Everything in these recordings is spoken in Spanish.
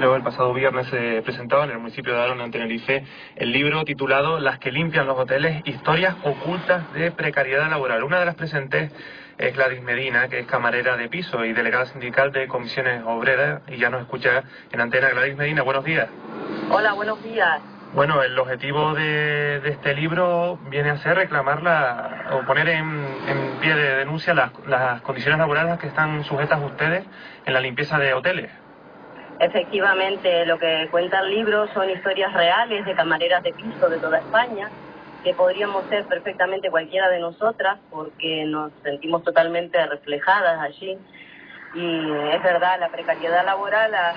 Luego, el pasado viernes se presentaba en el municipio de Arona, en Tenerife, el libro titulado Las que limpian los hoteles, historias ocultas de precariedad laboral. Una de las presentes es Gladys Medina, que es camarera de piso y delegada sindical de comisiones obreras, y ya nos escucha en antena. Gladys Medina, buenos días. Hola, buenos días. Bueno, el objetivo de, de este libro viene a ser reclamar la, o poner en, en pie de denuncia las, las condiciones laborales que están sujetas ustedes en la limpieza de hoteles. Efectivamente, lo que cuenta el libro son historias reales de camareras de piso de toda España, que podríamos ser perfectamente cualquiera de nosotras, porque nos sentimos totalmente reflejadas allí. Y es verdad, la precariedad laboral a,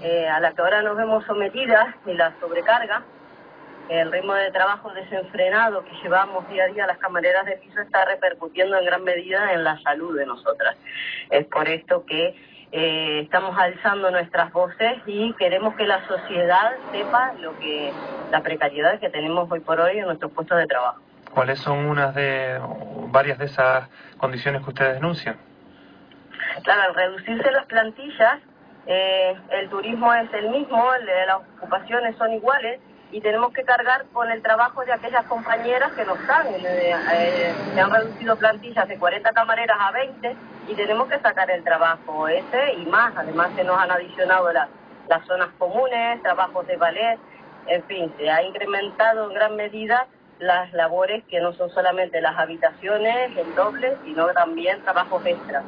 eh, a la que ahora nos vemos sometidas y la sobrecarga, el ritmo de trabajo desenfrenado que llevamos día a día las camareras de piso está repercutiendo en gran medida en la salud de nosotras. Es por esto que eh, estamos alzando nuestras voces y queremos que la sociedad sepa lo que la precariedad que tenemos hoy por hoy en nuestros puestos de trabajo. ¿Cuáles son unas de varias de esas condiciones que ustedes denuncian? Claro, al reducirse las plantillas, eh, el turismo es el mismo, las ocupaciones son iguales y tenemos que cargar con el trabajo de aquellas compañeras que no están. Eh, eh, se han reducido plantillas de 40 camareras a 20 y tenemos que sacar el trabajo ese y más. Además se nos han adicionado las, las zonas comunes, trabajos de ballet, en fin, se ha incrementado en gran medida las labores que no son solamente las habitaciones, el doble, sino también trabajos extras.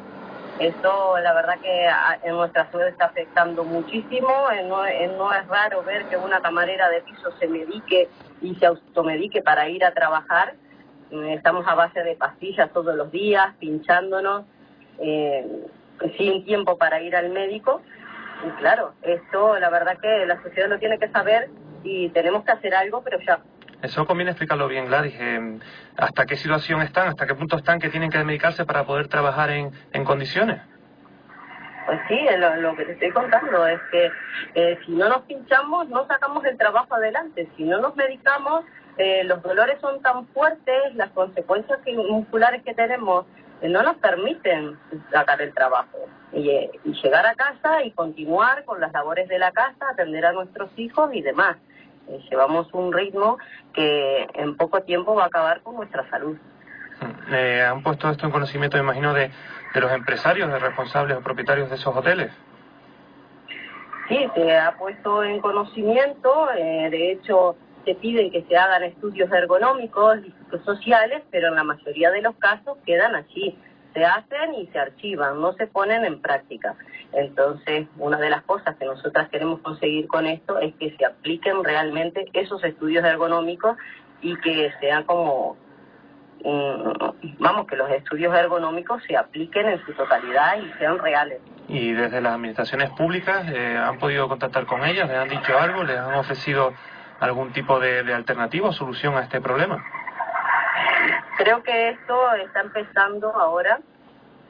Esto, la verdad que a- en nuestra ciudad está afectando muchísimo. Eh, No, eh, no es raro ver que una camarera de piso se medique y se automedique para ir a trabajar. Mm, Estamos a base de pastillas todos los días, pinchándonos, eh, sin tiempo para ir al médico. Y claro, esto la verdad que la sociedad lo tiene que saber y tenemos que hacer algo, pero ya. Eso conviene explicarlo bien, Gladys. eh, ¿Hasta qué situación están? ¿Hasta qué punto están que tienen que medicarse para poder trabajar en, en condiciones? Pues sí, lo, lo que te estoy contando es que eh, si no nos pinchamos, no sacamos el trabajo adelante. Si no nos medicamos, eh, los dolores son tan fuertes, las consecuencias musculares que tenemos eh, no nos permiten sacar el trabajo y, eh, y llegar a casa y continuar con las labores de la casa, atender a nuestros hijos y demás. Eh, llevamos un ritmo que en poco tiempo va a acabar con nuestra salud. Mm, eh, ¿Han puesto esto en conocimiento, me imagino, de, de los empresarios, de responsables o propietarios de esos hoteles? Sí, se ha puesto en conocimiento, eh, de hecho se piden que se hagan estudios ergonómicos y psicosociales, pero en la mayoría de los casos quedan allí. Se hacen y se archivan, no se ponen en práctica. Entonces, una de las cosas que nosotras queremos conseguir con esto es que se apliquen realmente esos estudios ergonómicos y que sean como, mm, vamos, que los estudios ergonómicos se apliquen en su totalidad y sean reales. Y desde las administraciones públicas, eh, ¿han podido contactar con ellas? ¿Les han dicho algo? ¿Les han ofrecido algún tipo de, de alternativa o solución a este problema? Creo que esto está empezando ahora.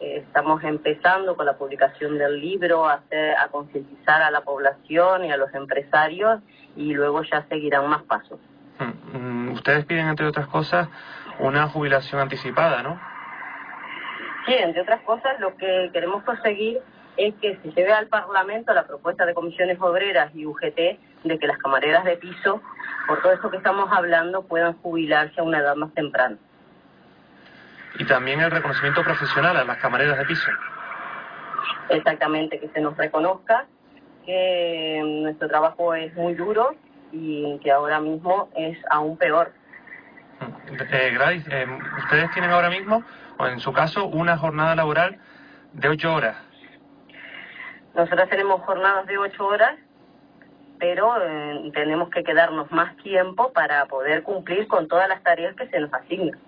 Eh, estamos empezando con la publicación del libro a, hacer- a concientizar a la población y a los empresarios y luego ya seguirán más pasos. Mm, mm, Ustedes piden, entre otras cosas, una jubilación anticipada, ¿no? Sí, entre otras cosas, lo que queremos conseguir es que se lleve al Parlamento la propuesta de comisiones obreras y UGT de que las camareras de piso, por todo esto que estamos hablando, puedan jubilarse a una edad más temprana. Y también el reconocimiento profesional a las camareras de piso. exactamente que se nos reconozca que nuestro trabajo es muy duro y que ahora mismo es aún peor. Eh, Gladys, eh, ustedes tienen ahora mismo, o en su caso, una jornada laboral de ocho horas. Nosotros tenemos jornadas de ocho horas, pero eh, tenemos que quedarnos más tiempo para poder cumplir con todas las tareas que se nos asignan.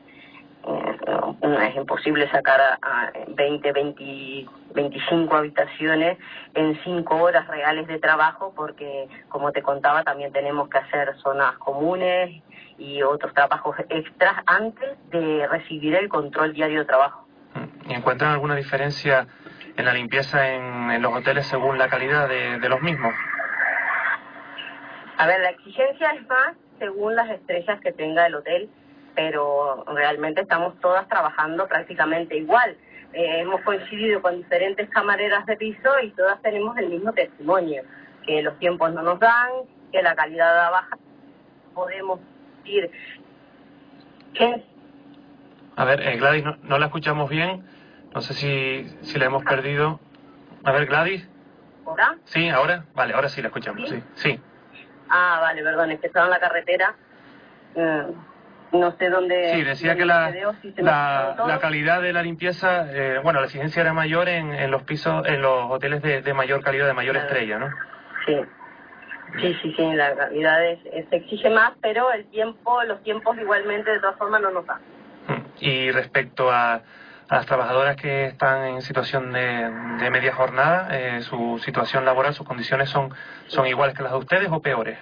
Es imposible sacar a, 20, 20, 25 habitaciones en 5 horas reales de trabajo porque, como te contaba, también tenemos que hacer zonas comunes y otros trabajos extras antes de recibir el control diario de trabajo. ¿Y encuentran alguna diferencia en la limpieza en, los hoteles según la calidad de, de los mismos? A ver, la exigencia es más según las estrellas que tenga el hotel pero realmente estamos todas trabajando prácticamente igual. Eh, hemos coincidido con diferentes camareras de piso y todas tenemos el mismo testimonio, que los tiempos no nos dan, que la calidad da baja, podemos ir. A ver, eh, Gladys, no, la escuchamos bien, no sé si, si la hemos perdido. A ver, Gladys. ¿Ahora? Sí, ahora. Vale, ahora sí la escuchamos, sí. sí. Ah, vale, perdón, es que estaba en la carretera. Mm, no sé dónde... Sí, decía que la, la, calidad de la limpieza, eh, bueno, la exigencia era mayor en, en los pisos, en los hoteles de, mayor calidad, de mayor estrella, ¿no? Sí. Sí, sí, sí, la calidad es, se exige más, pero el tiempo, los tiempos igualmente de todas formas no nos dan. Y respecto a, a, las trabajadoras que están en situación de, de media jornada, eh, su situación laboral, sus condiciones son, son iguales que las de ustedes o peores?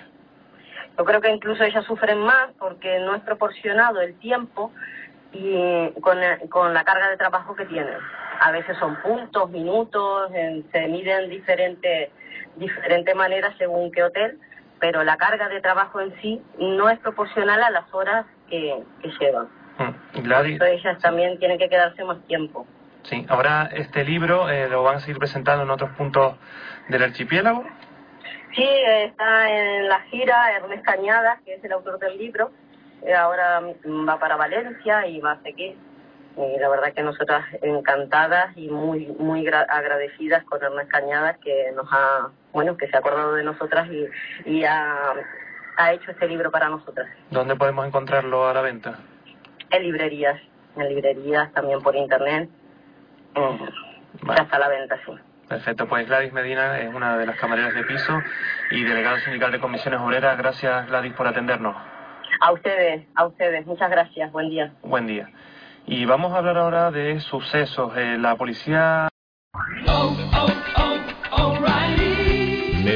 Yo creo que incluso ellas sufren más porque no es proporcionado el tiempo y con, con la carga de trabajo que tienen. A veces son puntos, minutos, se miden diferente diferente maneras según qué hotel, pero la carga de trabajo en sí no es proporcional a las horas que, que llevan. Mm, ellas también tienen que quedarse más tiempo. Sí, ahora este libro eh, lo van a seguir presentando en otros puntos del archipiélago. Sí, está en la gira Ernest Cañadas, que es el autor del libro. Eh, ahora va para Valencia y va a seguir. Y la verdad que nosotras encantadas y muy muy agradecidas con Ernest Cañadas que nos ha, bueno, que se ha acordado de nosotras y, y ha, ha hecho este libro para nosotras. ¿Dónde podemos encontrarlo a la venta? En librerías, en librerías, también por internet. Ya está a la venta, sí. Perfecto, pues Gladys Medina es una de las camareras de piso y delegada sindical de comisiones obreras. Gracias Gladys por atendernos. A ustedes, a ustedes. Muchas gracias. Buen día. Buen día. Y vamos a hablar ahora de sucesos. Eh, la policía...